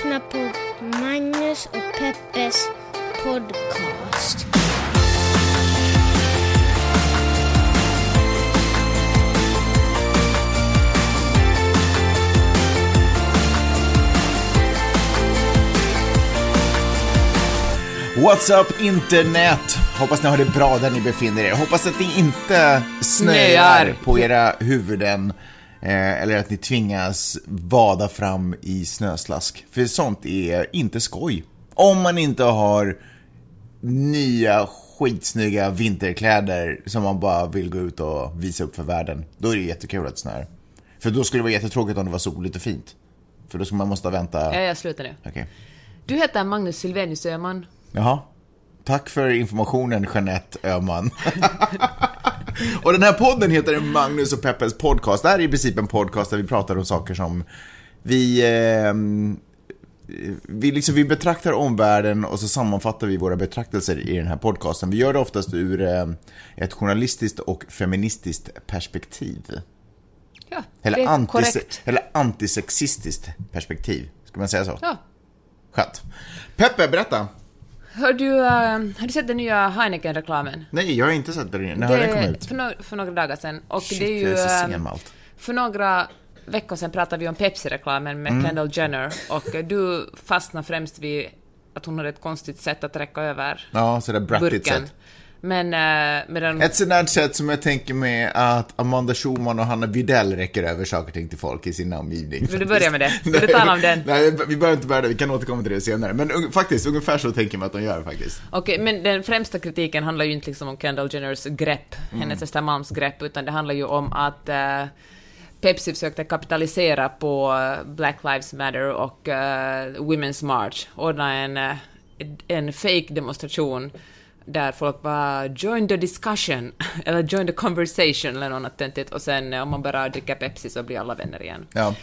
lyssnar på Magnus och Peppes podcast. What's up internet? Hoppas ni har det bra där ni befinner er. Hoppas att det inte snöar Snöar. på era huvuden. Eh, eller att ni tvingas vada fram i snöslask. För sånt är inte skoj. Om man inte har nya skitsnygga vinterkläder som man bara vill gå ut och visa upp för världen. Då är det jättekul att snöar. För då skulle det vara jättetråkigt om det var soligt och fint. För då skulle man måste vänta... Ja, jag slutar nu. Okej. Du heter Magnus Silvenius Öhman. Jaha. Tack för informationen, Jeanette Öhman. och den här podden heter Magnus och Peppes podcast. Det här är i princip en podcast där vi pratar om saker som vi... Eh, vi, liksom, vi betraktar omvärlden och så sammanfattar vi våra betraktelser i den här podcasten. Vi gör det oftast ur eh, ett journalistiskt och feministiskt perspektiv. Ja, Eller, antise- korrekt. eller antisexistiskt perspektiv. Ska man säga så? Ja. Skönt. Peppe, berätta. Har du, eh, har du sett den nya Heineken-reklamen? Nej, jag har inte sett den. När har den kommit ut? För, no för några dagar sedan. Och Shit, det är ju... jag är så eh, sen med allt. För några veckor sedan pratade vi om Pepsi-reklamen med Mm. Kendall Jenner och du fastnade främst vid att hon hade ett konstigt sätt att räcka över Ja, sådär brattigt burken. sätt. Men eh, medan... Ett sånt där sätt som jag tänker mig att Amanda Schumann och Hanna Widell räcker över saker och ting till folk i sin omgivning. Vill du börja med det? Vill du tala om den? Nej, vi behöver inte börja där, vi kan återkomma till det senare. Men un- faktiskt, ungefär så tänker jag mig att de gör faktiskt. Okej, men den främsta kritiken handlar ju inte liksom om Kendall Jenners grepp, Mm. hennes Östermalms grepp, utan det handlar ju om att eh, Pepsi försökte kapitalisera på eh, Black Lives Matter och eh, Women's March, ordna en, en fake demonstration där folk bara “join the discussion” eller “join the conversation” eller något töntigt och sen eh, om man bara dricker Pepsi så blir alla vänner igen. Ja.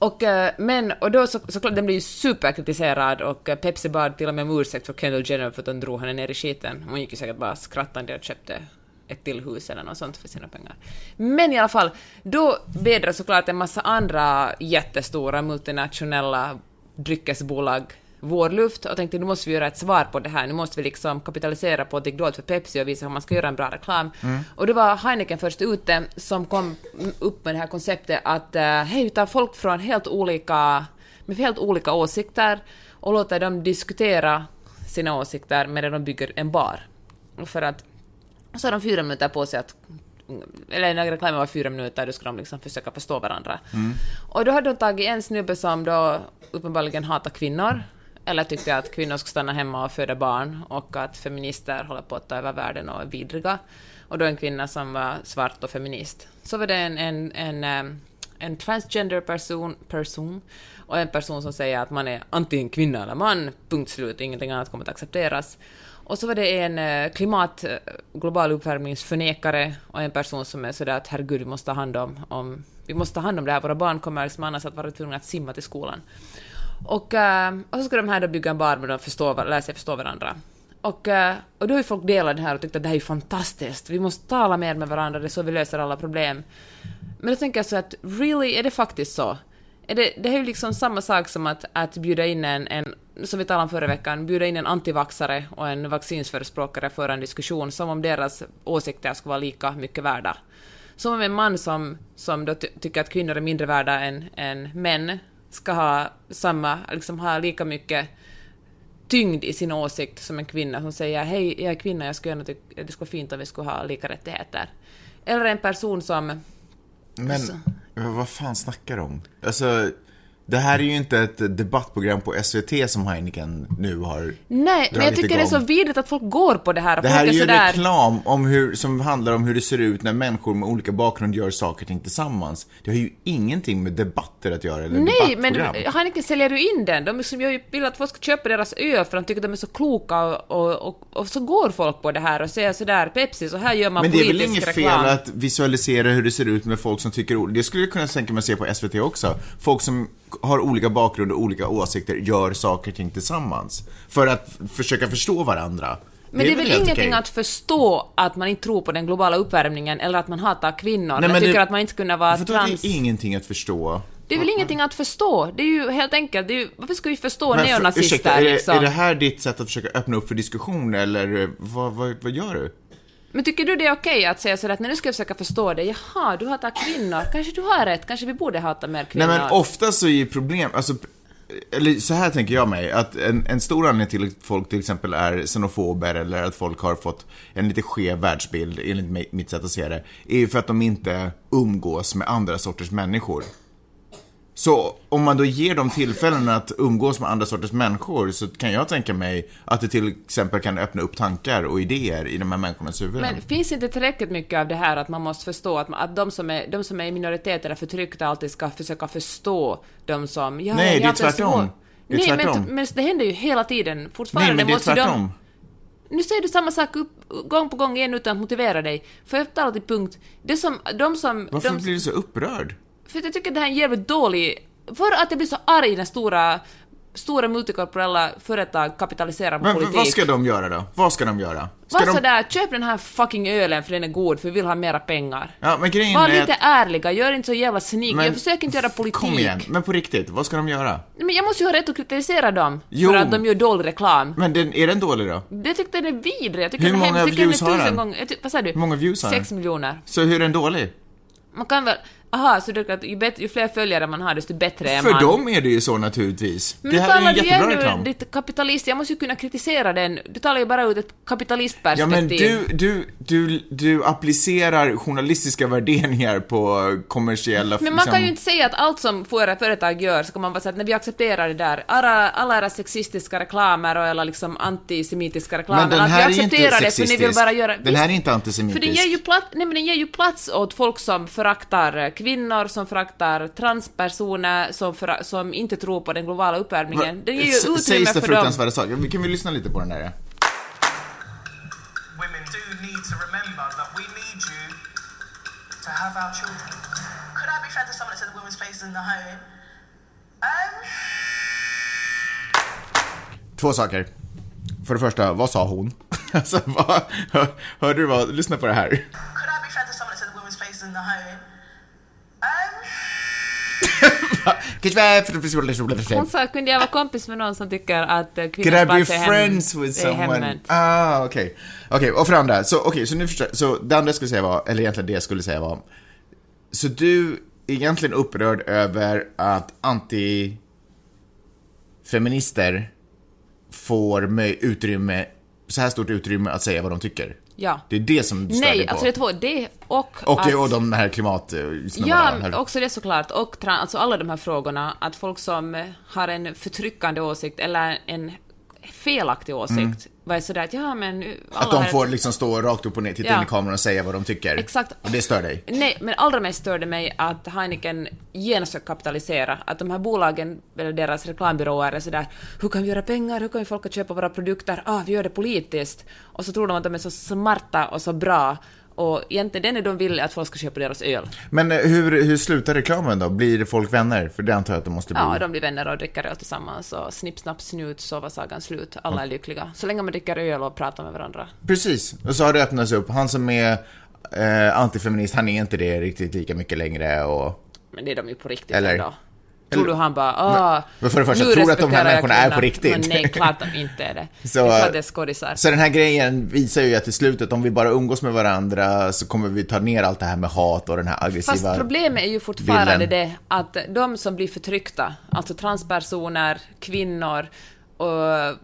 Och, eh, men, och då så, såklart, den blev ju superkritiserad och eh, Pepsi bad till och med om ursäkt för Kendall Jenner för att de drog henne ner i skiten. Hon gick ju säkert bara skrattande och köpte ett till hus eller något sånt för sina pengar. Men i alla fall, då vädrar såklart en massa andra jättestora multinationella dryckesbolag vår luft och tänkte nu måste vi göra ett svar på det här, nu måste vi liksom kapitalisera på att det gick dåligt för Pepsi och visa hur man ska göra en bra reklam. Och då var Heineken först ute som kom upp med det här konceptet att uh, hej, vi tar folk från helt olika, med helt olika åsikter och låter dem diskutera sina åsikter medan de bygger en bar. För att så har de fyra minuter på sig att eller när reklamen var fyra minuter, då skulle de liksom försöka förstå varandra. Och då hade de tagit en snubbe som då uppenbarligen hatar kvinnor, eller tyckte att kvinnor ska stanna hemma och föda barn, och att feminister håller på att ta över världen och är vidriga. Och då en kvinna som var svart och feminist. Så var det en, en, en, en transgender person, person och en person som säger att man är antingen kvinna eller man, punkt slut, ingenting annat kommer att accepteras. Och så var det en eh, klimat, eh, global uppvärmningsförnekare och en person som är sådär att herregud, vi måste ta hand om, om, vi måste ta hand om det här, våra barn kommer liksom annars att vara tvungna att simma till skolan. Och, eh, och så ska de här då bygga en bar med de förstå, lära sig förstå varandra. Och, eh, och då har ju folk delat det här och tyckt att det här är fantastiskt, vi måste tala mer med varandra, det är så vi löser alla problem. Men då tänker jag så att, really, är det faktiskt så? Är det, det är ju liksom samma sak som att, att bjuda in en, en, som vi talade om förra veckan, bjuda in en antivaxare och en vaccinsförespråkare för en diskussion som om deras åsikter skulle vara lika mycket värda. Som om en man som, som då ty tycker att kvinnor är mindre värda än, än män ska ha samma, liksom ha lika mycket tyngd i sin åsikt som en kvinna som säger hej, jag är kvinna, jag skulle gärna tycka det skulle vara fint om vi skulle ha lika rättigheter. Eller en person som Men Alltså. vad fan snackar du om? Alltså, det här är ju inte ett debattprogram på SVT som Heineken nu har Nej, men jag tycker det är så igång. vidrigt att folk går på det här. och Det här är är ju sådär... reklam om hur, som handlar om hur det ser ut när människor med olika bakgrund gör saker och ting tillsammans. Det har ju ingenting med debatter att göra, eller Nej, men. Heineken säljer ju in den. De liksom ju, vill att folk ska köpa deras öl för de tycker att de är så kloka och, och, och, och så går folk på det här och säger sådär Pepsi, så här gör man Men det är väl politisk inget reklam. fel att visualisera hur det ser ut med folk som tycker olika. Det skulle jag kunna tänka mig att se på SVT också. Folk som har olika bakgrund och olika åsikter gör saker och ting tillsammans. För att försöka förstå varandra. Men det är väl helt ingenting okej. att förstå att man inte tror på den globala uppvärmningen eller att man hatar kvinnor Nej, eller men tycker det- att man inte kunna vara För är trans... det ingenting att förstå. Det är väl ingenting att förstå? Det är ju helt enkelt, det är ju, varför ska vi förstå Men för- neonazister ursäkta, är, det, liksom? är det här ditt sätt att försöka öppna upp för diskussion eller eh, vad, vad, vad gör du? Men tycker du det är okej att säga sådär att när nu ska försöka förstå det, jaha, du hatar kvinnor, kanske du har rätt, kanske vi borde hata mer kvinnor? Nej men ofta så är ju problem, alltså, eller så här tänker jag mig, att en, en stor anledning till att folk till exempel är xenofober eller att folk har fått en lite skev världsbild, enligt mitt sätt att se det, är ju för att de inte umgås med andra sorters människor. Så om man då ger dem tillfällen att umgås med andra sorters människor så kan jag tänka mig att det till exempel kan öppna upp tankar och idéer i de här människornas huvuden. Men finns inte tillräckligt mycket av det här att man måste förstå att, man, att de, som är, de som är i minoritet eller förtryckta alltid ska försöka förstå de som... Ja, Nej, det är tvärtom. Det är Nej, tvärtom. Men, men det händer ju hela tiden. Fortfarande Nej, men det är de... tvärtom. Nu säger du samma sak upp, gång på gång igen utan att motivera dig. Får jag tala till punkt? Det som, de som... Varför de, blir du så upprörd? För jag tycker det här är en jävligt dålig... För att jag blir så arg när stora, stora multikorporella företag kapitaliserar på Men politik. vad ska de göra då? Vad ska de göra? Ska Var de... sådär, köp den här fucking ölen för den är god för vi vill ha mera pengar. Ja, men grejen Var lite att... ärliga, gör inte så jävla sneak. Men- Jag försöker inte göra politik. Kom igen, men på riktigt, vad ska de göra? Men jag måste ju ha rätt att kritisera dem Jo. för att de gör dålig reklam. Men den, är den dålig då? Jag tyckte den är vidrig. Jag tycker Hur den är många hemsk. Jag tycker views den är har tusen den? gånger... Vad sa du? Hur många views har Sex den? miljoner. Så hur är den dålig? Man kan väl... Aha, så det är att ju, bättre, ju fler följare man har, desto bättre är För man. dem är det ju så naturligtvis. Men det här är ju du jättebra reklam. ditt kapitalist, jag måste ju kunna kritisera den. Du talar ju bara ut ett Ja kapitalistperspektiv. men du, du, du, du applicerar journalistiska värderingar på kommersiella... Men man liksom- kan ju inte säga att allt som våra företag gör så kan man bara säga att när vi accepterar det där, alla, alla era sexistiska reklamer och eller liksom antisemitiska reklamer, Men den att här vi är inte accepterar det för ni vill bara göra... Den här är inte För antisemitisk. den ger ju plats, nej men den ger ju plats åt folk som föraktar kvinnor, som föraktar transpersoner, som, föra, som inte tror på den globala uppvärmningen. Den ger ju S- utrymme Sägs det för dem. fruktansvärda saker? Vi kan vi lyssna lite på den där? women do need to remember that we need you to have our children. Could I be friends with someone that says women's place in the home? Um, Två saker. För det första, vad sa hon? alltså, vad, hör, hörde du vad? Lyssna på det här. could I be friends with someone that says women's place in the home? Hon sa, kunde jag vara kompis med någon som tycker att eh, Could I kvinnors be plats är hem- friends with är someone? hemmet? Ah, okej. Okej, och för det andra, så, okej, så nu förstår Så det andra jag skulle säga var, eller egentligen det jag skulle säga var, så du är egentligen upprörd över att anti-feminister får utrymme, så här stort utrymme att säga vad de tycker? Ja. Det är det som stör dig Nej, på? alltså det är två, det och och, att... och de här klimatsnubbarna? Ja, här. också det såklart. Och alltså alla de här frågorna, att folk som har en förtryckande åsikt eller en felaktig åsikt, vad är sådär att ja men... Att de får liksom stå rakt upp och ner, titta Ja. in i kameran och säga vad de tycker? Exakt. Och det stör dig? Nej, men allra mest störde mig att Heineken genast ska kapitalisera. Att de här bolagen, eller deras reklambyråer är sådär hur kan vi göra pengar, hur kan vi folk att köpa våra produkter, ah, vi gör det politiskt. Och så tror de att de är så smarta och så bra. Och egentligen det enda de vill är att folk ska köpa deras öl. Men eh, hur, hur slutar reklamen då? Blir folk vänner? För det antar jag att de måste bli. Ja, de blir vänner och dricker öl tillsammans och snipp, snapp, snut så var sagan slut. Alla är lyckliga. Så länge man dricker öl och pratar med varandra. Precis, och så har det öppnats upp. Han som är eh, antifeminist, han är inte det riktigt lika mycket längre och... Men det är de ju på riktigt Eller- ändå. Tror du han bara ah, men för det första, tror du att de här människorna är på riktigt? Men nej, klart de inte är det. Så, det är klart det är skådisar. Så den här grejen visar ju att i slutet, om vi bara umgås med varandra så kommer vi ta ner allt det här med hat och den här aggressiva... Fast problemet är ju fortfarande bilden. det att de som blir förtryckta, alltså transpersoner, kvinnor och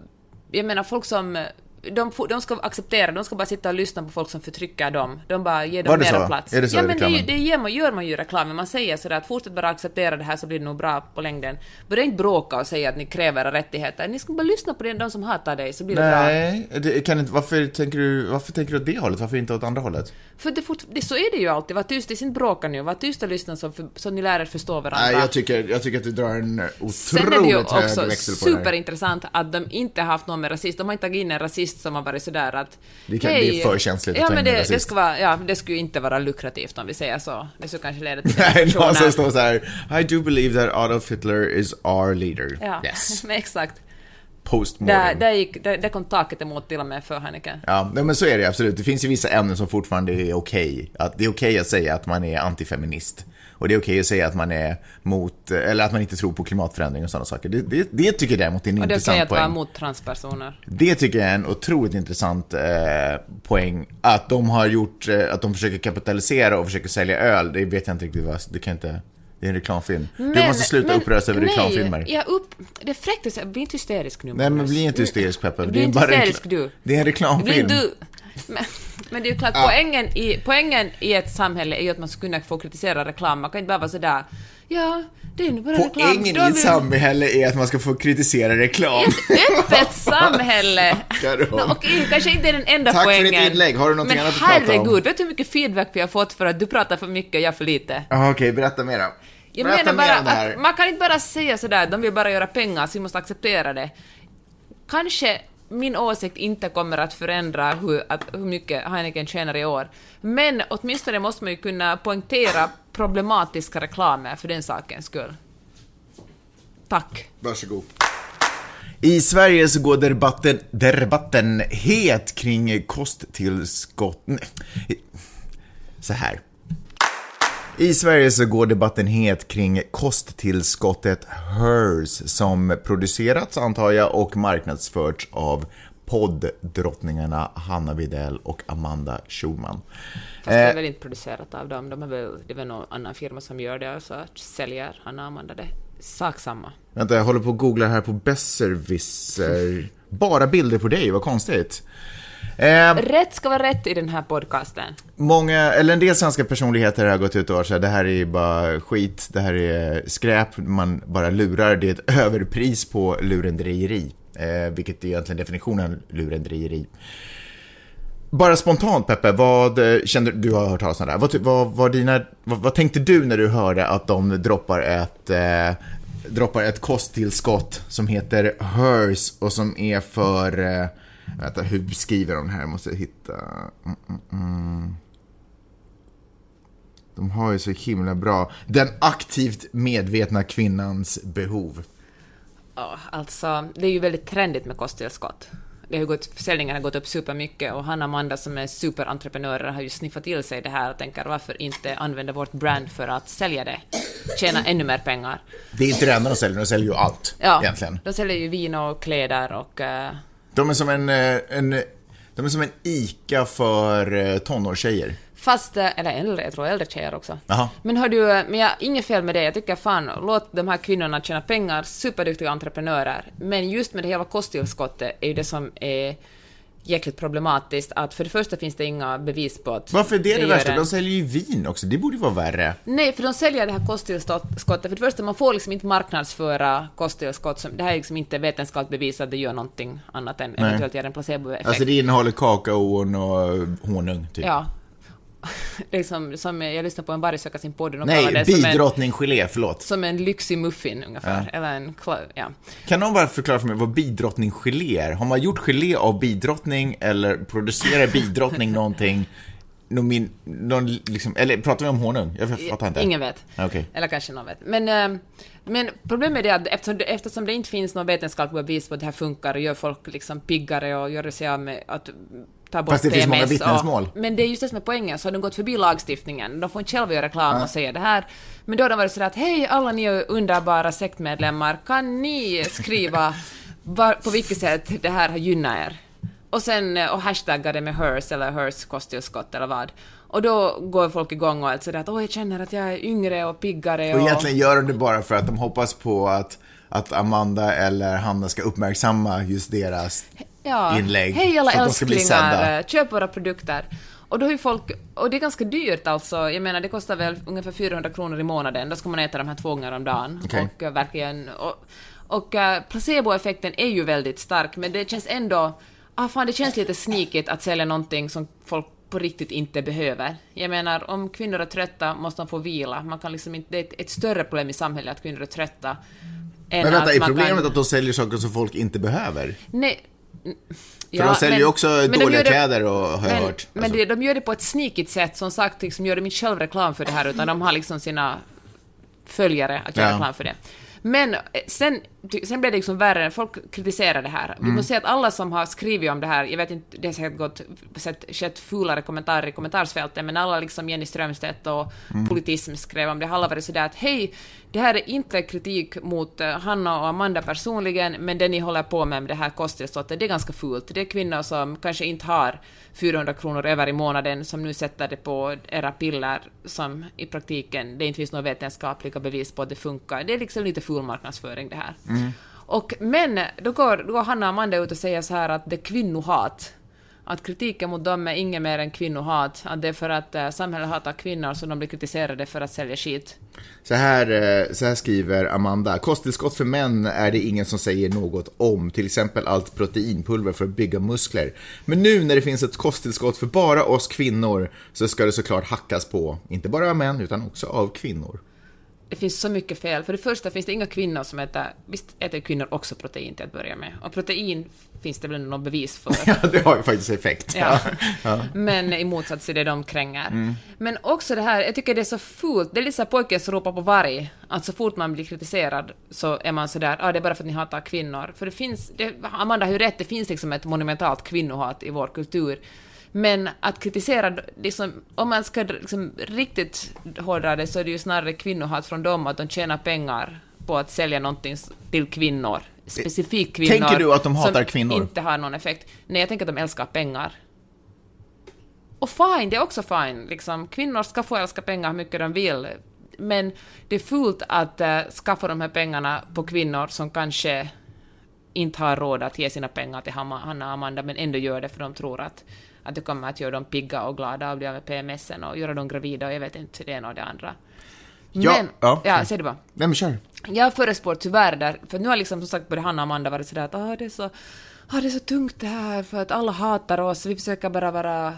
jag menar folk som de, de ska acceptera, de ska bara sitta och lyssna på folk som förtrycker dem. De bara ger dem det mera så? plats. Är det så ja, men det, är ju- reklamen? det ger man, gör man ju reklamen. Man säger sådär att fortsätt bara acceptera det här så blir det nog bra på längden. Börja inte bråka och säga att ni kräver rättigheter. Ni ska bara lyssna på det, de som hatar dig så blir det bra. Nej, det kan inte, varför, tänker du, varför tänker du åt det hållet? Varför inte åt andra hållet? För det, fort, det, så är det ju alltid. Var tyst, det är inte bråka nu. Var tyst och lyssna så, för, så ni lär er förstå varandra. Nej, jag tycker, jag tycker att du drar en Sen är det ju otroligt hög också växel på det här. superintressant att de inte har haft någon med rasist. De har inte tagit in en rasist som har varit sådär att... Det kan- det är för känsligt att ja, in men en det, det, ska vara, ja, det skulle inte vara lukrativt om vi säger så. Det skulle kanske leda till Nej, någon som står så här. I do believe that Adolf Hitler is our leader. Ja, Yes. men exakt. Där, där, gick, där, där kom taket emot till och med för Heineken. Ja, men så är det absolut. Det finns ju vissa ämnen som fortfarande är okej. Att det är okej att säga att man är antifeminist. Och det är okej att säga att man är mot, eller att man inte tror på klimatförändring och sådana saker. Det, det, det tycker jag däremot är en Och det är okej intressant att vara poäng. mot transpersoner. Det tycker jag är en otroligt intressant eh, poäng. Att de har gjort, eh, att de försöker kapitalisera och försöker sälja öl, det vet jag inte riktigt vad, det kan inte, det är en reklamfilm. du måste sluta uppröras över nej, reklamfilmer. Jag upp, det är fräckt att säga, bli inte hysterisk nu. Nej men bli inte hysterisk Peppe. Bli inte hysterisk du. Det är en reklamfilm. du... Men, men det är ju klart, poängen, i, poängen i ett samhälle är ju att man ska kunna få kritisera reklam. Man kan inte bara vara sådär, ja, det är nu bara reklam. Poängen Då i ett samhälle är att man ska få kritisera reklam. ett öppet samhälle. No, Okej, kanske inte är den enda Tack för poängen. ditt inlägg. Har du någonting Men annat att prata om? herregud, vet du hur mycket feedback vi har fått för att du pratar för mycket och jag för lite? Okej, berätta. Jag berätta menar mer bara om det här. att man kan inte bara säga sådär, de vill bara göra pengar, så vi måste acceptera det. Kanske min åsikt inte kommer att förändra hur, att, hur mycket Heineken tjänar i år, men åtminstone måste man ju kunna poängtera problematiska reklamer för den sakens skull. Tack. Varsågod. I Sverige så går debatten, debatten het kring kosttillskott... Nej. Så här. I Sverige så går debatten het kring kosttillskottet HERS som producerats, antar jag, och marknadsförts av podddrottningarna Hanna Widell och Amanda Schulman. Fast det är Eh. väl inte producerat av dem, de är väl, det är väl någon annan firma som gör det, alltså säljer Hanna och Amanda det. Sak samma. Vänta, jag håller på att googla här på Besserwisser. Bara bilder på dig, vad konstigt. Eh, Rätt ska vara rätt i den här podcasten. många, eller en del svenska personligheter har gått ut och varit så här, det här är bara skit, det här är skräp, man bara lurar, det är ett överpris på lurendrejeri. Eh, vilket är egentligen definitionen lurendrejeri. Bara spontant Peppe, vad eh, kände du, har hört talas om det här, vad, vad, vad, dina, vad, vad tänkte du när du hörde att de droppar ett, eh, droppar ett kosttillskott som heter HERS och som är för, eh, vänta hur skriver de här, jag måste hitta, mm, mm, mm. De har ju så himla bra, den aktivt medvetna kvinnans behov. Ja, alltså, det är ju väldigt trendigt med kosttillskott. Det har gått, försäljningen har gått upp supermycket och Hanna och Amanda som är superentreprenörer har ju sniffat till sig det här och tänker varför inte använda vårt brand för att sälja det, tjäna ännu mer pengar. Det är inte det enda de säljer, de säljer ju allt Ja, egentligen. de säljer ju vin och kläder och... De är som en, eh, en, de är som en ICA för eh, tonårstjejer. Fast, eh, eller äldre, jag tror äldre tjejer också. Jaha. Men har du, men jag, inget fel med det, jag tycker fan, låt de här kvinnorna tjäna pengar, superduktiga entreprenörer. Men just med det hela kosttillskottet är ju det som är jäkligt problematiskt, att för det första finns det inga bevis på att Varför är det det, gör värsta? en- De säljer ju vin också, det borde ju vara värre. Nej, för de säljer det här kosttillskottet. För det första, man får liksom inte marknadsföra kosttillskott. Som, det här är liksom inte vetenskapligt bevisat att det gör någonting annat än eventuellt ger en placeboeffekt. Alltså det innehåller kakao och honung, typ. Ja. Det är som, jag lyssnade på en Barry söka sin podd och de Nej, bidrottninggelé, förlåt. som en lyxig muffin ungefär. Eller en, ja. Kan någon bara förklara för mig vad bidrottninggelé är? Har man gjort gelé av bidrottning eller producerar bidrottning någonting? Någon, någon liksom, eller pratar vi om honung? Jag fattar inte. Ingen vet. Okej. Eller kanske någon vet. Men, eh, men problemet är att eftersom eftersom det inte finns något vetenskapligt bevis på att det här funkar och gör folk liksom piggare och gör sig av med att ta bort Fast det finns många PMS vittnesmål. Och, men det är just det som är poängen, så har de gått förbi lagstiftningen. De får inte själva göra reklam och säga det här. Men då har de varit sådär att hej alla ni underbara sektmedlemmar, kan ni skriva var, på vilket sätt det här har gynnat er? Och sen eh, och hashtagga det med hers eller hers kosttillskott eller vad. Och då går folk igång och allt sådär att åh jag känner att jag är yngre och piggare och... Och egentligen gör de det bara för att de hoppas på att, att Amanda eller Hanna ska uppmärksamma just deras ja, inlägg. Hej alla älsklingar, köp våra produkter. Och då är ju folk, och det är ganska dyrt alltså, jag menar det kostar väl ungefär 400 kronor i månaden, då ska man äta de här två gånger om dagen. Okej. Och eh, verkligen, och, och eh, placeboeffekten är ju väldigt stark, men det känns ändå, ah fan det känns lite sneakigt att sälja någonting som folk på riktigt inte behöver. Jag menar, om kvinnor är trötta måste de få vila. Man kan liksom inte, det är ett, ett större problem i samhället att kvinnor är trötta. Men vänta, är problemet kan... att de säljer saker som folk inte behöver? Nej. För de säljer ju också de dåliga det- kläder och har jag men, hört. Men Alltså. det, de gör det på ett sneakigt sätt, som sagt, liksom gör de inte själv reklam för det här, utan de har liksom sina följare att göra Ja. reklam för det. Men eh, sen, sen blev det liksom värre, folk kritiserade det här. Vi måste säga att alla som har skrivit om det här, jag vet inte, det har säkert gått, sett, skett fulare kommentarer i kommentarsfältet, men alla liksom Jenny Strömstedt och Politism skrev om det, alla varit sådär att hej, det här är inte kritik mot eh, Hanna och Amanda personligen, men det ni håller på med med det här kosttillskottet, det är ganska fult. Det är kvinnor som kanske inte har 400 kronor över i månaden som nu sätter det på era piller som i praktiken det inte finns några vetenskapliga bevis på att det funkar. Det är liksom lite ful marknadsföring det här. Mm. Och, men då går, då går Hanna och Amanda ut och säger så här att det är kvinnohat. Att kritiken mot dem är inget mer än kvinnohat. Att det är för att eh, samhället hatar kvinnor så de blir kritiserade för att sälja skit. Så här, eh, så här skriver Amanda. Kosttillskott för män är det ingen som säger något om. Till exempel allt proteinpulver för att bygga muskler. Men nu när det finns ett kosttillskott för bara oss kvinnor så ska det såklart hackas på. Inte bara av män utan också av kvinnor. Det finns så mycket fel. För det första finns det inga kvinnor som äter... Visst äter kvinnor också protein till att börja med. Och protein finns det väl något bevis för. Ja, det har ju faktiskt effekt. Ja. Men i motsats till det de kränger. Men också det här, jag tycker det är så fult, det är lite så här pojken som ropar på varg, att så fort man blir kritiserad så är man sådär, ja ah, det är bara för att ni hatar kvinnor. För det finns, det, Amanda har ju rätt, det finns liksom ett monumentalt kvinnohat i vår kultur. Men att kritisera, liksom, om man ska liksom riktigt hårdra det så är det ju snarare kvinnohat från dem, att de tjänar pengar på att sälja någonting till kvinnor. Specifikt kvinnor. Tänker du att de hatar som kvinnor? inte har någon effekt. Nej, jag tänker att de älskar pengar. Och fine, det är också fine. Liksom, kvinnor ska få älska pengar hur mycket de vill. Men det är fult att uh, skaffa de här pengarna på kvinnor som kanske inte har råd att ge sina pengar till Hanna och Amanda, men ändå gör det för de tror att, att det kommer att göra dem pigga och glada och bli av med PMSen och göra dem gravida och jag vet inte det ena och det andra. Ja, men, ja, ja, säg det bara. Nej men kör. Jag förespår tyvärr där, för nu har liksom som sagt både Hanna och Amanda varit sådär att ah, det, är så, ah, det är så tungt det här för att alla hatar oss, vi försöker bara vara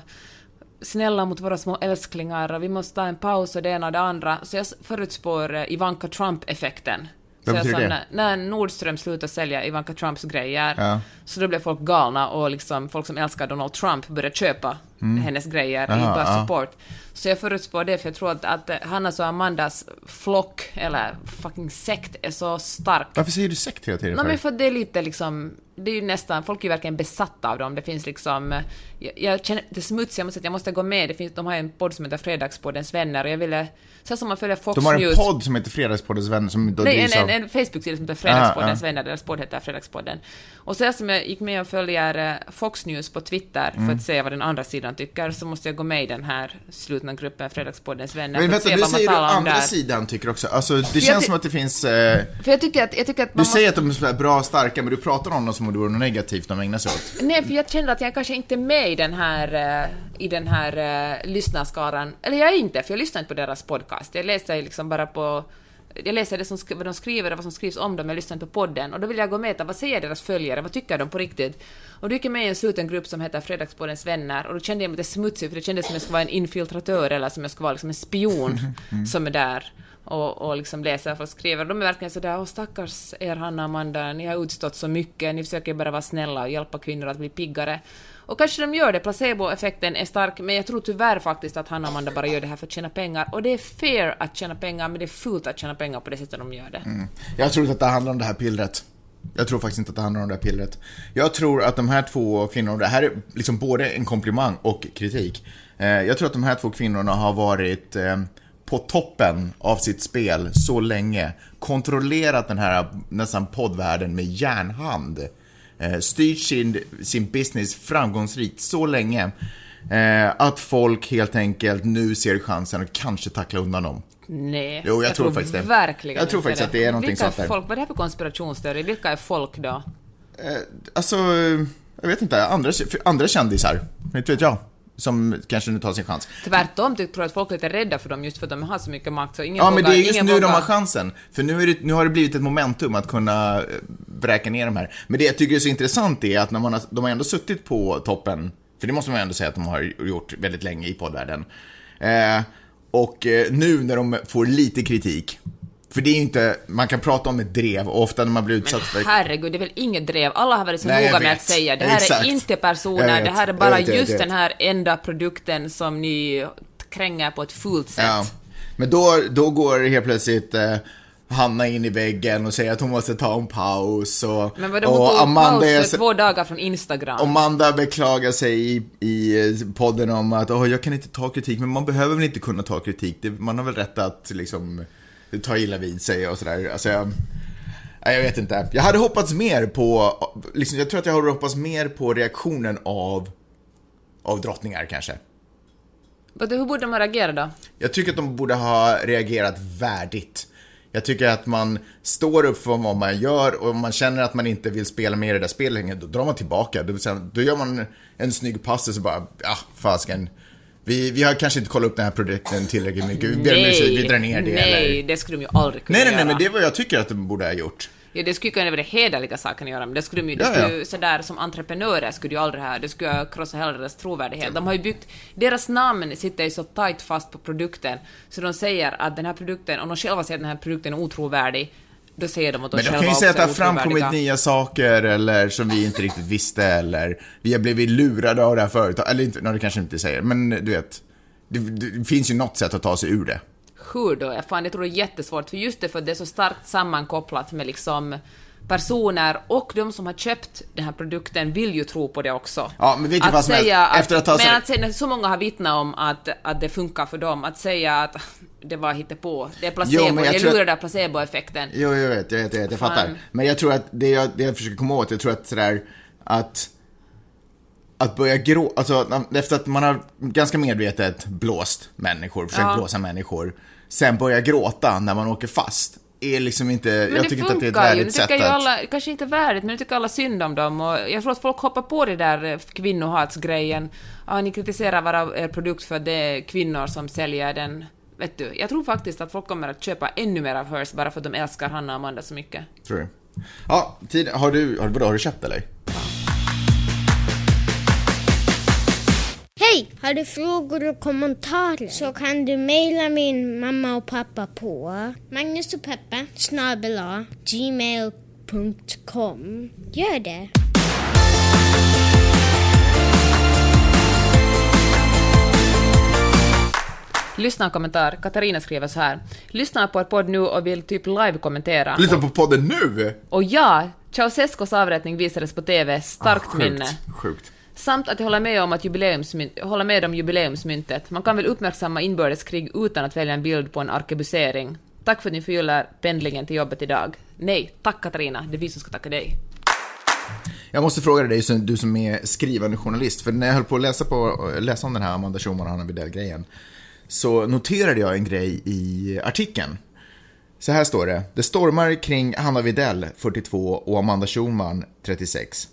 snälla mot våra små älsklingar och vi måste ta en paus och det ena och det andra. Så jag förutspår eh, Ivanka Trump-effekten. Vad betyder sa, det? När, när Nordström slutade sälja Ivanka Trumps grejer, Ja. så då blev folk galna och liksom folk som älskar Donald Trump började köpa hennes grejer i Mm. Aha, bara ja. support. Så jag förutspår det, för jag tror att, att eh, Hannas och Amandas flock, eller fucking sekt, är så stark. Varför säger du sekt hela tiden? Nej men för det är lite liksom, det är ju nästan, folk är ju verkligen besatta av dem. Det finns liksom, eh, jag, jag känner det smutsiga, jag måste, säga att jag måste gå med. Det finns, de har en podd som heter Fredagspoddens vänner och jag ville, så som man följer Fox De har en News. podd som heter Fredagspoddens vänner som då Nej, en, av... en, en Facebook-sida som heter Fredagspoddens Ah, vänner, deras podd heter Fredagspodden. Och så som jag gick med och följer eh, Fox News på Twitter Mm. för att se vad den andra sidan tycker, så måste jag gå med i den här slutna gruppen Fredagspoddens vänner Men vänta, du säger om andra där. sidan tycker också. Alltså, det känns som att det finns... Eh, För jag tycker att, jag tycker att man du säger att de är så här bra och starka, men du pratar om dem som om det vore något negativt de ägnar sig åt. Nej, för jag kände att jag kanske inte är med i den här, eh, i den här uh, lyssnarskaran. Eller jag är inte, för jag lyssnar inte på deras podcast. Jag läser liksom bara på... Jag läser det som, vad de skriver och vad som skrivs om dem, jag lyssnar på podden. Och då vill jag gå och mäta, vad säger deras följare, vad tycker de på riktigt? Och då gick jag med i en sluten grupp som heter Fredagspoddens vänner, och då kände jag mig lite smutsig, för det kändes som jag skulle vara en infiltratör, eller som jag skulle vara liksom en spion som är där och, och liksom läser vad folk skriver. De är verkligen sådär, åh stackars er Hanna och Amanda, ni har utstått så mycket, ni försöker bara vara snälla och hjälpa kvinnor att bli piggare. Och kanske de gör det, placeboeffekten är stark, men jag tror tyvärr faktiskt att Hanna och Amanda bara gör det här för att tjäna pengar. Och det är fair att tjäna pengar, men det är fult att tjäna pengar på det sättet de gör det. Mm. Jag tror inte att det handlar om det här pillret. Jag tror faktiskt inte att det handlar om det här pillret. Jag tror att de här två kvinnorna, det här är liksom både en komplimang och kritik. Eh, jag tror att de här två kvinnorna har varit eh, på toppen av sitt spel så länge. Kontrollerat den här nästan poddvärlden med järnhand. Eh, styrt sin, sin business framgångsrikt så länge. Eh, att folk helt enkelt nu ser chansen att kanske tackla undan dem. Nej. Jo, jag tror faktiskt det. Verkligen Jag tror faktiskt att det är någonting Vilka sånt där. Folk, vad är det här för konspirationsteori? Vilka är folk då? Alltså, jag vet inte, andra, andra kändisar, inte vet jag, som kanske nu tar sin chans. Tvärtom, jag tror att folk är lite rädda för dem just för att de har så mycket makt så ingen Ja, men vågar, det är just nu vågar. de har chansen. För nu, är det, nu har det blivit ett momentum att kunna eh, vräka ner de här. Men det jag tycker är så intressant är att när man har, de har ändå suttit på toppen, för det måste man ändå säga att de har gjort väldigt länge i poddvärlden. Eh, och eh, nu när de får lite kritik, för det är ju inte, man kan prata om ett drev och ofta när man blir utsatt för... Herregud, det är väl inget drev. Alla har varit så Nej, noga med att säga det här Exakt. är inte personer, det här är bara vet, just den här enda produkten som ni kränger på ett fult sätt. Ja. Men då, då går helt plötsligt eh, Hanna in i väggen och säger att hon måste ta en paus och, Men vadå, hon och tog Amanda, paus så- för två dagar från Instagram. Amanda beklagar sig i, i podden om att "Åh, jag kan inte ta kritik, men man behöver väl inte kunna ta kritik. Det, man har väl rätt att liksom ta illa vid sig och sådär. Alltså, jag, jag vet inte. Jag hade hoppats mer på, liksom, jag tror att jag hade hoppats mer på reaktionen av, av drottningar kanske. Hur borde man reagera då? Jag tycker att de borde ha reagerat värdigt. Jag tycker att man står upp för vad man gör och om man känner att man inte vill spela med i det där spelet längre, då drar man tillbaka. Då, då gör man en snygg pass och så bara, ja, fasken. Vi, vi har kanske inte kollat upp den här produkten tillräckligt mycket. Vi ber om ursäkt, vi drar ner det. nej, eller... det skulle de ju aldrig kunna nej, nej, nej, göra. men det är vad jag tycker att de borde ha gjort. Ja, det skulle kunna vara hederliga saken att göra, men det skulle de ju, det Ja, skulle ja. sådär som entreprenörer skulle ju aldrig ha, det skulle krossa hela deras trovärdighet. De har ju byggt, deras namn sitter ju så tight fast på produkten, så de säger att den här produkten, om de själva säger att den här produkten är otrovärdig, då säger de att de Men de kan ju säga att det har framkommit nya saker eller som vi inte riktigt visste eller vi har blivit lurade av det här företaget. Eller inte, nej, det kanske inte säger, men du vet. Det, det finns ju något sätt att ta sig ur det. Hur då? Jag, fan, jag tror det är jättesvårt, för just det för det är så starkt sammankopplat med liksom personer och de som har köpt den här produkten vill ju tro på det också. Ja, men vet du vad som helst? att, Efter att ha men att säga, när så många har vittnat om att, att det funkar för dem, att säga att det var hittepå, det är placebo, Jo, men jag jag, att- lurar där placeboeffekten. Jo, jag vet, jag vet, jag, vet, jag fattar. Men jag tror att det jag, det jag försöker komma åt, jag tror att sådär att att börja grå, alltså efter att man har ganska medvetet blåst människor, försökt Ja. blåsa människor, sen börja gråta när man åker fast, är liksom inte, Men jag tycker inte att det är ett ju, värdigt nu sätt tycker ju att... alla, kanske inte värdigt, men nu tycker alla synd om dem och jag tror att folk hoppar på det där eh, kvinnohatsgrejen. Ja, ni kritiserar våra er produkt för det är kvinnor som säljer den. Vet du, jag tror faktiskt att folk kommer att köpa ännu mer av Hers bara för att de älskar Hanna och Amanda så mycket. Tror du? Ja, tid, har du, har, vadå, har du köpt eller? Hej! Har du frågor och kommentarer så kan du mejla min mamma och pappa på Magnus och Peppe snabel A, gmail.com. Gör det! Lyssna kommentar. Katarina skriver så här. Lyssnar på er podd nu och vill typ live-kommentera. Lyssna på podden nu! Och ja, Ceausescus avrättning visades på TV, starkt Ah, sjukt, minne. Sjukt. Samt att jag håller med om att jubileumsmynt, håller med om jubileumsmyntet. Man kan väl uppmärksamma inbördeskrig utan att välja en bild på en arkebusering. Tack för att ni förgyller pendlingen till jobbet idag. Nej, tack Katarina, det är vi som ska tacka dig. Jag måste fråga dig, du som är skrivande journalist, för när jag höll på att läsa, på, läsa om den här Amanda Schulman och Hanna Widell-grejen, så noterade jag en grej i artikeln. Så här står det. Det stormar kring Hanna Widell, 42, och Amanda Schulman, 36.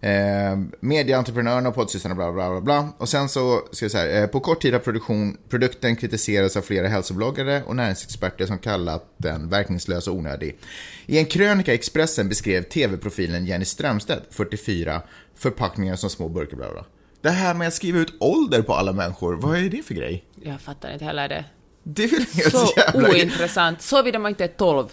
Eh, medieentreprenörerna och poddsystrarna, bla, bla, bla, bla. Och sen så, ska jag säga, eh, på kort tid har produktion, produkten kritiserats av flera hälsobloggare och näringsexperter som kallat den verkningslös och onödig. I en krönika i Expressen beskrev tv-profilen Jenny Strömstedt, 44, förpackningar som små burkar, bla, bla. Det här med att skriva ut ålder på alla människor, vad är det för grej? Jag fattar inte heller det. Det är väl helt Så jävla... ointressant. Såvida man inte är 12.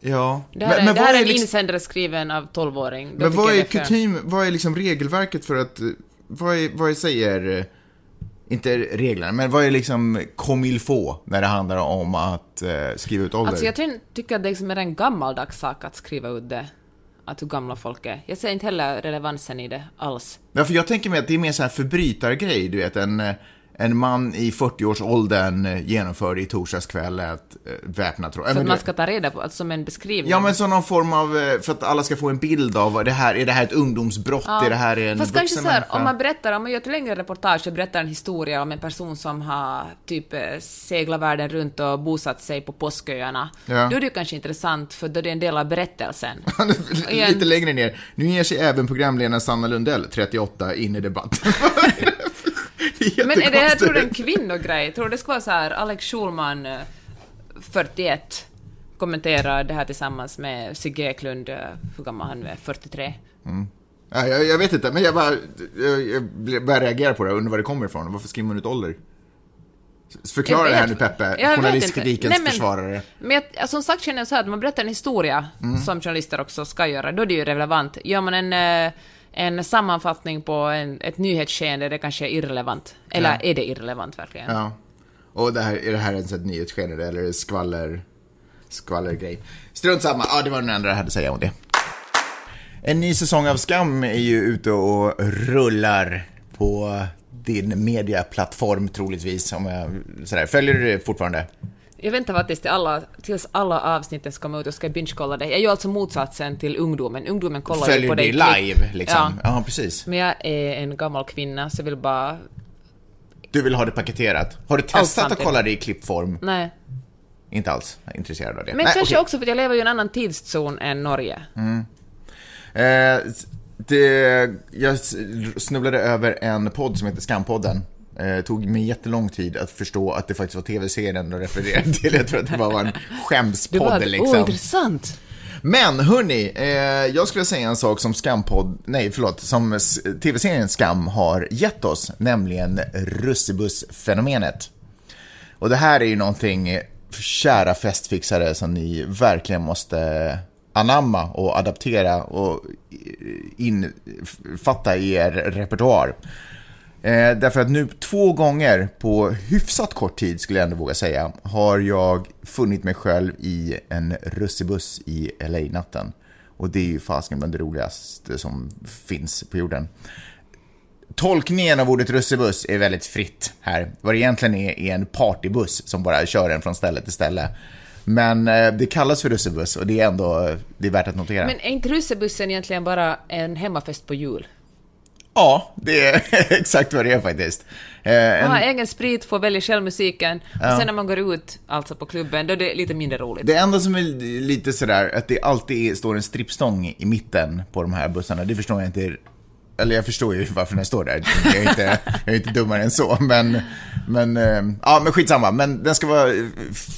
Ja. Det här, är- det vad här är en liksom- insändare skriven av 12-åring. Då Men vad är det kutym, vad är liksom regelverket för att, vad är, vad är säger, eh, inte reglerna, men vad är liksom comme il faut när det handlar om att eh, skriva ut ålder? Alltså jag ty- tycker att det liksom är en gammaldags sak att skriva ut det. Att hur gamla folk är. Jag ser inte heller relevansen i det alls. Ja, för jag tänker mig att det är mer så här förbrytargrej, du vet, en, eh, en man i 40-årsåldern eh, genomförde i torsdags kväll ett eh, väpnat rån. För men att man ska ta reda på, alltså som en beskrivning. Ja, men så någon form av, eh, för att alla ska få en bild av vad det här, är det här ett ungdomsbrott, Ja. är det här en Fast kanske så här, om man berättar, om man gör ett längre reportage och berättar en historia om en person som har typ seglat världen runt och bosatt sig på påsköarna, Ja. då är det ju kanske intressant för då är det en del av berättelsen. Lite längre ner. Nu ger sig även programledaren Sanna Lundell, 38, in i debatten. Men är det här, tror du, en kvinnogrej? Tror du det ska vara så här, Alex Schulman, eh, 41, kommenterar det här tillsammans med Sigge Eklund, eh, hur gammal han är, 43? Ja, jag, jag vet inte, men jag bara jag, jag börjar reagera på det undrar var det kommer ifrån. Varför skriver man ut ålder? Förklara det här nu Peppe, journalistkritikens inte. Nej, men- försvarare. Men jag, ja, som sagt känner jag så här att man berättar en historia, Mm. som journalister också ska göra, då är det ju relevant. Gör man en, eh, en sammanfattning på en, ett nyhetsskeende, det kanske är irrelevant. Eller Ja. är det irrelevant verkligen? Ja. Och det här, är det här ens ett nyhetsskeende eller är det skvaller? skvallergrej. Strunt samma, ja det var den enda jag hade att säga om det. En ny säsong av Skam är ju ute och rullar på din mediaplattform troligtvis. Om jag, sådär. Följer du det fortfarande? Jag väntar faktiskt till alla, tills alla avsnitten ska komma ut och ska binge-kolla det. Jag är ju alltså motsatsen till ungdomen. Ungdomen kollar ju Följer på det dig live liksom? Ja. Ja. precis. Men jag är en gammal kvinna, så jag vill bara... Du vill ha det paketerat. Har du testat att kolla det i klippform? Nej. Inte alls intresserad av det. Men Nej, kanske okej. också för att jag lever i en annan tidszon än Norge. Eh, det, jag snubblade över en podd som heter Skampodden. Eh, tog mig jättelång tid att förstå att det faktiskt var tv-serien de refererade till. Jag tror att det bara var en skämspodd bara, liksom. åh, intressant! Men hörni, eh, jag skulle säga en sak som Skampodd, nej förlåt, som tv-serien Skam har gett oss, nämligen russebussfenomenet. Och det här är ju någonting, eh, kära festfixare, som ni verkligen måste anamma och adaptera och infatta i er repertoar. Eh, därför att nu två gånger på hyfsat kort tid, skulle jag ändå våga säga, har jag funnit mig själv i en russebuss i LA-natten. Och det är ju fasken bland det roligaste som finns på jorden. Tolkningen av ordet russebuss är väldigt fritt här. Vad det egentligen är, är en partybuss som bara kör en från ställe till ställe. Men eh, det kallas för russebuss och det är ändå det är värt att notera. Men är inte russebussen egentligen bara en hemmafest på jul? Ja, det är exakt vad det är faktiskt. Eh, en- Man har egen sprit, får välja själv musiken, och sen när man går ut, alltså på klubben, då är det lite mindre roligt. Det enda som är lite sådär, att det alltid står en strippstång i mitten på de här bussarna, det förstår jag inte. Eller jag förstår ju varför den står där. Jag är inte, jag är inte dummare än så, men, men, eh, ja, men skitsamma. Men den ska vara eh,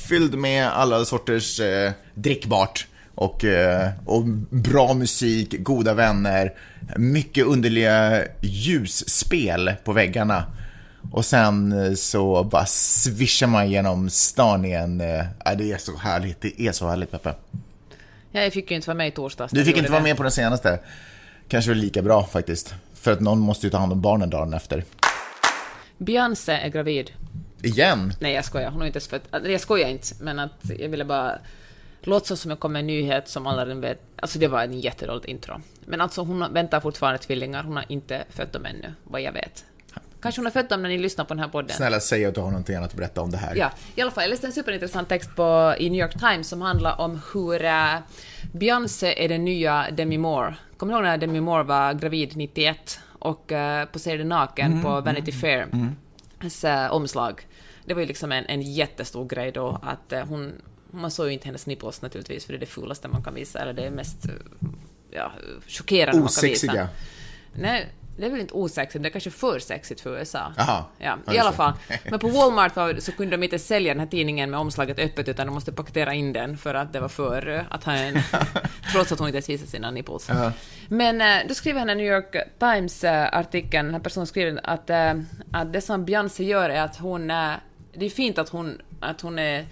fylld med alla sorters eh, drickbart och, eh, och bra musik, goda vänner, mycket underliga ljusspel på väggarna. Och sen eh, så bara svischar man genom stan igen. Eh, ja, det är så härligt, det är så härligt Peppe. Ja, jag fick ju inte vara med i torsdags. Du fick inte vara med på den senaste. Kanske var lika bra faktiskt. För att någon måste ju ta hand om barnen dagen efter. Beyoncé är gravid. Igen? Nej, jag skojar. Hon har inte ens fött... alltså, Jag skojar inte, men att jag ville bara låtsas som jag kom med en nyhet som alla redan vet. Alltså det var en jättedåligt intro. Men alltså hon väntar fortfarande tvillingar. Hon har inte fött dem ännu, vad jag vet. Kanske hon har fött dem när ni lyssnar på den här podden. Snälla säg att du har någonting annat att berätta om det här. Ja, i alla fall. Jag läste en superintressant text på, i New York Times som handlar om hur uh, Beyoncé är den nya Demi Moore. Kommer du ihåg när Demi Moore var gravid 91 och uh, poserade naken på Vanity Fair? uh, omslag. Det var ju liksom en, en jättestor grej då att uh, hon... Man såg ju inte hennes nipples naturligtvis, för det är det fulaste man kan visa, eller det är mest uh, ja, chockerande man kan visa. Osexiga. Nej, det är väl inte osexigt, det är kanske för sexigt för USA. Jaha. Ja, i alla fall. Men på Walmart var, så kunde de inte sälja den här tidningen med omslaget öppet, utan de måste paketera in den för att det var för eh, att ha en... trots att hon inte ens visade sina nipples. Men eh, då skriver han i New York Times-artikeln, den här personen skriver att, eh, att det som Beyoncé gör är att hon... eh, Det är fint att hon, att hon är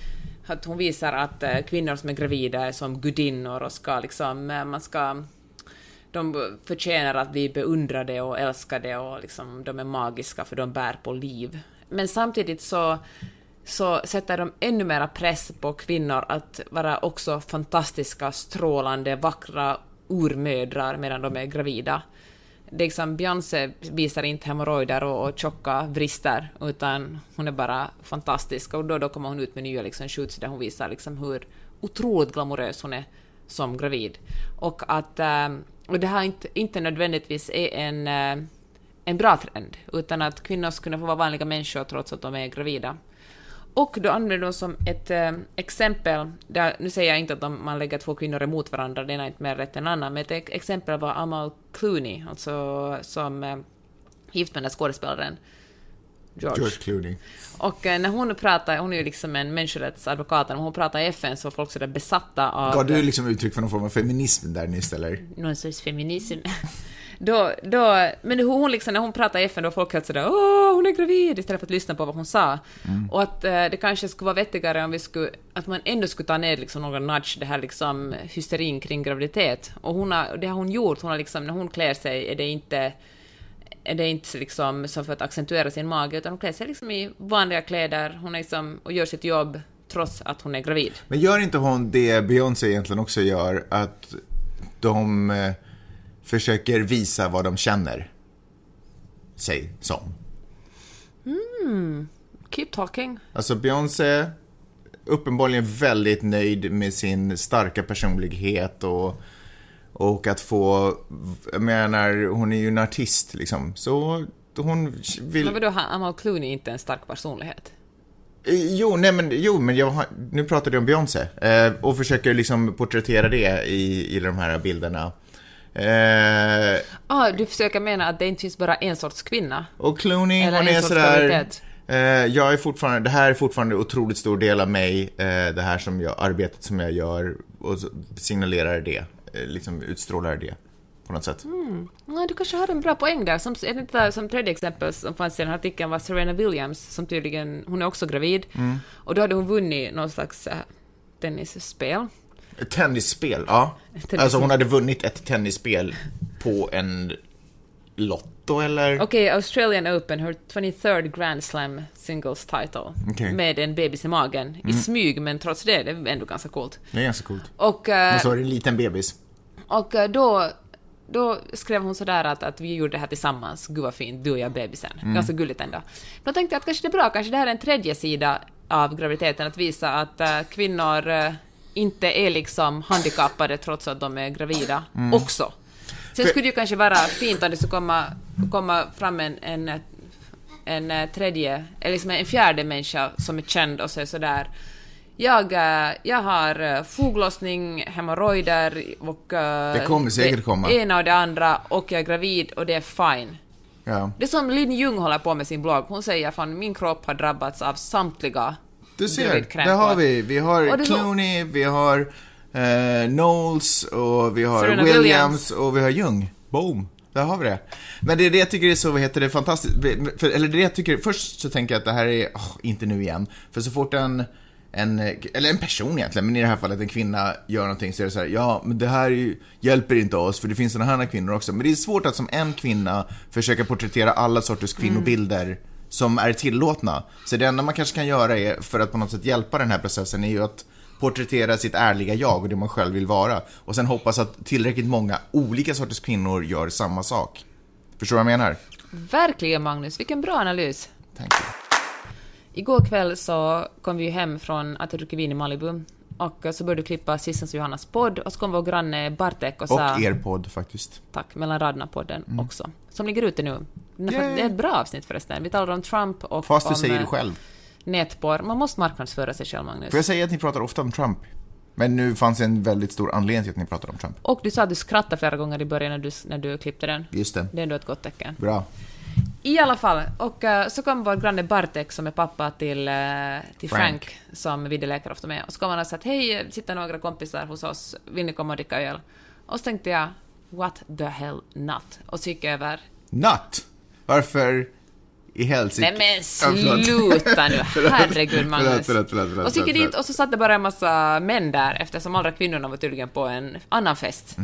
att hon visar att eh, kvinnor som är gravida är som gudinnor och ska liksom, eh, man ska de förtjänar att bli beundrade och älskade och liksom, de är magiska för de bär på liv. Men samtidigt så, så sätter de ännu mera press på kvinnor att vara också fantastiska, strålande, vackra urmödrar medan de är gravida. Liksom, Beyoncé visar inte hemorrojder och, och tjocka vrister, utan hon är bara fantastisk. Och då, då kommer hon ut med nya liksom, shoots där hon visar liksom, hur otroligt glamorös hon är som gravid. Och att ehm, och det här inte, inte nödvändigtvis är en, ehm, en bra trend, utan att kvinnor ska kunna få vara vanliga människor trots att de är gravida. Och då använder de som ett eh, exempel, där, nu säger jag inte att de, man lägger två kvinnor emot varandra, det ena är inte mer rätt än annan, men ett ex- exempel var Amal Clooney, alltså som eh, gift med den där skådespelaren George. George Clooney. Och eh, när hon pratar, hon är ju liksom en människorättsadvokat, när hon pratar i FN så var folk sådär besatta av... Gav du liksom uttryck för någon form av feminism där nyss eller? någon sorts feminism. då, då, men hon liksom, när hon pratade i FN, då folk helt sådär åh, hon är gravid, istället för att lyssna på vad hon sa. Och att eh, det kanske skulle vara vettigare om vi skulle, att man ändå skulle ta ner liksom några nudge, det här liksom hysterin kring graviditet. Och hon har, det har hon gjort, hon har liksom, när hon klär sig är det inte är det inte liksom som för att accentuera sin mage, utan hon klär sig liksom i vanliga kläder, hon är liksom, och gör sitt jobb trots att hon är gravid. Men gör inte hon det Beyoncé egentligen också gör, att de eh, försöker visa vad de känner sig som? Keep talking. Alltså Beyoncé, uppenbarligen väldigt nöjd med sin starka personlighet och, och att få, jag menar, hon är ju en artist liksom, så hon vill... Men vadå, Amal Clooney är inte en stark personlighet? Eh, Jo, nej men, jo, men jag, har- nu pratade jag om Beyoncé eh, och försöker liksom porträttera det i, i de här bilderna. Eh, Ah, du försöker mena att det inte finns bara en sorts kvinna? och Clooney, Eller hon en är sorts sådär... kvalitet. Eh, jag är fortfarande, det här är fortfarande en otroligt stor del av mig, eh, det här som jag, arbetet som jag gör och signalerar det, eh, liksom utstrålar det på något sätt. Nej, du kanske har en bra poäng där. Som, där, som tredje exempel som fanns i den här artikeln var Serena Williams, som tydligen, hon är också gravid. Och då hade hon vunnit någon slags äh, tennisspel. Ett tennisspel, ja. Tennisspel. Alltså hon hade vunnit ett tennisspel på en lotto eller? Okej, Australian Open, her 23rd Grand Slam singles title. Mm. Med en bebis i magen. I smyg, men trots det, det är ändå ganska coolt. Det är ganska coolt. Och, eh, Och så är det en liten bebis. och eh, då, då skrev hon sådär att, att vi gjorde det här tillsammans, gud vad fint, du och jag bebisen. Mm. Ganska gulligt ändå. Då tänkte jag att kanske det är bra, kanske det här är en tredje sida av graviditeten, att visa att eh, kvinnor eh, inte är liksom handikappade trots att de är gravida Mm. också. Sen skulle det ju kanske vara fint om det skulle komma, komma fram en, en, en tredje, eller liksom en fjärde människa som är känd och är sådär jag, eh, jag har eh, foglossning, hemorrojder och... eh, Det kommer säkert komma. Det ena och det andra och jag är gravid och det är fine. Ja. Det som Lin Ljung håller på med sin blogg. Hon säger fan min kropp har drabbats av samtliga Du ser, där har vi. Vi har Clooney, vi har eh, Knowles och vi har Serena Williams, Williams. och vi har Jung. Boom. Där har vi det. Men det är det jag tycker är så, vad heter det, fantastiskt. För, eller det jag tycker, först så tänker jag att det här är, åh, inte nu igen. För så fort en, en, eller en person egentligen, men i det här fallet en kvinna gör någonting så är det så här, ja, men det här är ju, hjälper inte oss, för det finns sådana här kvinnor också. Men det är svårt att som en kvinna försöka porträttera alla sorters kvinnobilder som är tillåtna. Så det enda man kanske kan göra är, för att på något sätt hjälpa den här processen, är ju att porträttera sitt ärliga jag och det man själv vill vara. Och sen hoppas att tillräckligt många olika sorters kvinnor gör samma sak. Förstår du vad jag menar? Verkligen Magnus, vilken bra analys. You. Igår kväll så kom vi hem från att jag druckit vin i Malibu och så började du klippa Sissens och Johannas podd och så kom vår granne Bartek och sa... Och er podd faktiskt. Tack, mellan raderna-podden också. Som ligger ute nu. Det är ett bra avsnitt förresten. Vi talar om Trump och Fast du om säger det eh, själv. nätporr. Man måste marknadsföra sig själv, Magnus. Får jag säga att ni pratar ofta om Trump? Men nu fanns en väldigt stor anledning till att ni pratar om Trump. Och du sa att du skrattade flera gånger i början när du, när du klippte den. Just det. Det är ändå ett gott tecken. Bra. I alla fall, och eh, så kom vår granne Bartek som är pappa till, eh, till Frank, Frank. som vi leker ofta med. Och så kom han och sa att hej, det sitter några kompisar hos oss, vill ni komma och dricka öl? Och så tänkte jag, what the hell not? Och så gick jag över. Natt! Varför i helsike? Nej men Ja, sluta nu, herregud Magnus. Förlåt, förlåt, förlåt, förlåt, och så gick dit och så satt det bara en massa män där eftersom alla kvinnorna var tydligen på en annan fest.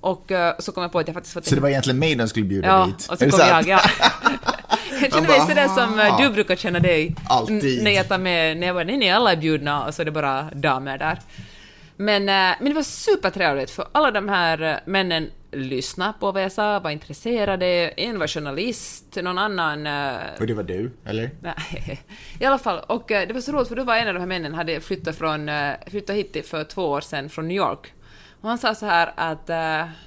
Och eh, så kom jag på att jag faktiskt fått. Så det var egentligen mig de skulle bjuda Ja, dit? och så kom sant? jag, ja. Jag känner mig sådär som eh, du brukar känna dig. Alltid. När jag tar med, när jag bara, nej, nej, alla är bjudna och så är det bara damer där. Men, eh, men det var supertrevligt för alla de här männen lyssnade på vad jag sa, var intresserade, en var journalist, någon annan eh, Och det var du, eller? Nej, i alla fall. Och eh, det var så roligt för då var en av de här männen hade flyttat, från, eh, flyttat hit för två år sedan från New York. Och han sa så här att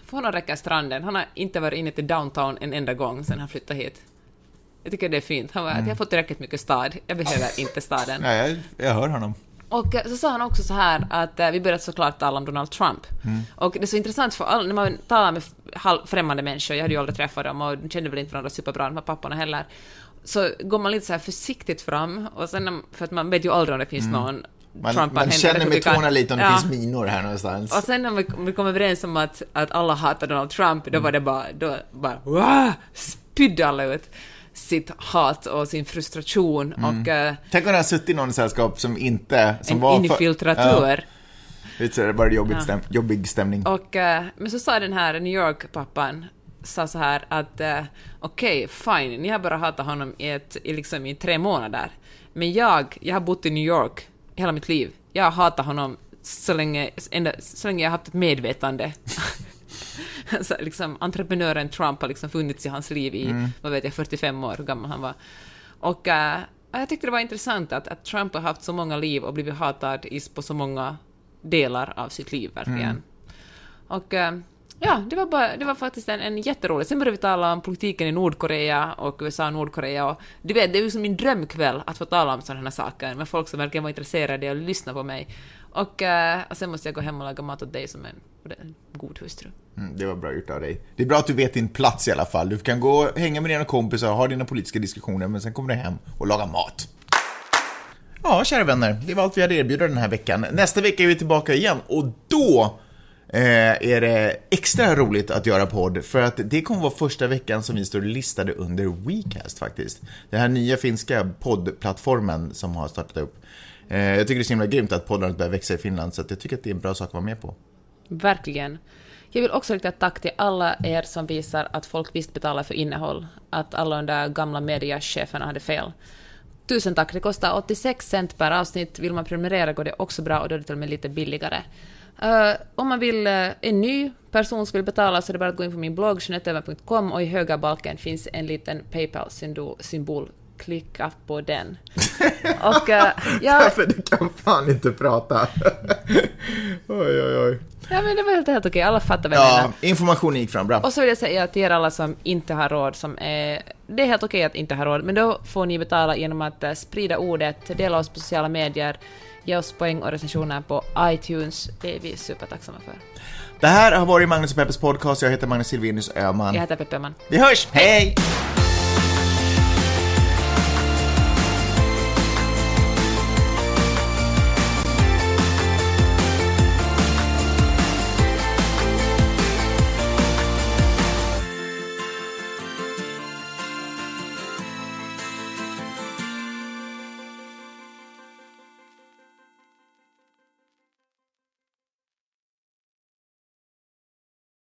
för honom räcker stranden. Han har inte varit inne till downtown en enda gång sedan han flyttade hit. Jag tycker det är fint. Han var att jag har fått tillräckligt mycket stad. Jag behöver inte staden. Ja, jag, jag hör honom. Och eh, så sa han också så här att eh, vi började såklart tala om Donald Trump. Och det är så intressant för alla, när man talar med främmande människor, jag hade ju aldrig träffat dem och kände väl inte varandra superbra, de här papporna heller, så går man lite så här försiktigt fram, och sen, när- för att man vet ju aldrig om det finns någon Man, Trump man känner med tårna lite om det finns minor här någonstans. och sen när vi, vi kom överens om att, att alla hatar Donald Trump, då var det bara, då bara, wow, spydde alla ut sitt hat och sin frustration och eh, Tänk om det har suttit i någon sällskap som inte... Som en var för- infiltratör. Ja, det jobbigt Ja. stäm, jobbig stämning. Och, eh, men så sa den här New York-pappan sa så här att eh, okej, fine, ni har bara hatat honom i, ett, i, liksom, i tre månader. Men jag, jag har bott i New York hela mitt liv. Jag har hatat honom så länge, ända, så länge jag har haft ett medvetande. så liksom, entreprenören Trump har liksom funnits i hans liv i, Mm. vad vet jag, 45 år, hur gammal han var. Och eh, jag tyckte det var intressant att, att Trump har haft så många liv och blivit hatad i, på så många delar av sitt liv, verkligen. Mm. Och eh, ja, det var, bara, det var faktiskt en, en jätterolig. Sen började vi tala om politiken i Nordkorea och USA och Nordkorea. Och du vet, det är ju som min drömkväll att få tala om sådana här saker med folk som verkligen var intresserade och lyssna på mig. Och, eh, och sen måste jag gå hem och laga mat åt dig som en, en god hustru. Mm, det var bra gjort av dig. Det är bra att du vet din plats i alla fall. Du kan gå och hänga med dina kompisar, ha dina politiska diskussioner, men sen kommer du hem och lagar mat. Ja, kära vänner, det var allt vi hade erbjuda den här veckan. Nästa vecka är vi tillbaka igen och då eh, är det extra roligt att göra podd för att det kommer vara första veckan som vi står listade under WeCast faktiskt. Den här nya finska poddplattformen som har startat upp. Eh, jag tycker det är så himla grymt att poddandet börjar växa i Finland så att jag tycker att det är en bra sak att vara med på. Verkligen. Jag vill också rikta ett tack till alla er som visar att folk visst betalar för innehåll. Att alla de där gamla mediacheferna hade fel. Tusen tack. Det kostar 86 cent per avsnitt. Vill man prenumerera går det också bra och då är det till och med lite billigare. Uh, om man vill uh, en ny person som vill betala så är det bara att gå in på min blogg jeanetteöver.com och i högra balken finns en liten Paypal-symbol. Klicka på den. och uh, ja, För du kan fan inte prata. oj, oj, oj. ja, men det var helt, helt okej. Alla fattar vad jag. Ja, informationen gick fram bra. Och så vill jag säga till er alla som inte har råd, som är, det är helt okej att inte ha råd, men då får ni betala genom att eh, sprida ordet, dela oss på sociala medier, ge oss poäng och recensioner på iTunes. Det är vi supertacksamma för. Det här har varit Magnus och Peppes podcast. Jag heter Magnus Silvenius Öhman. Jag heter Peppe Öhman. Vi hörs! Hej!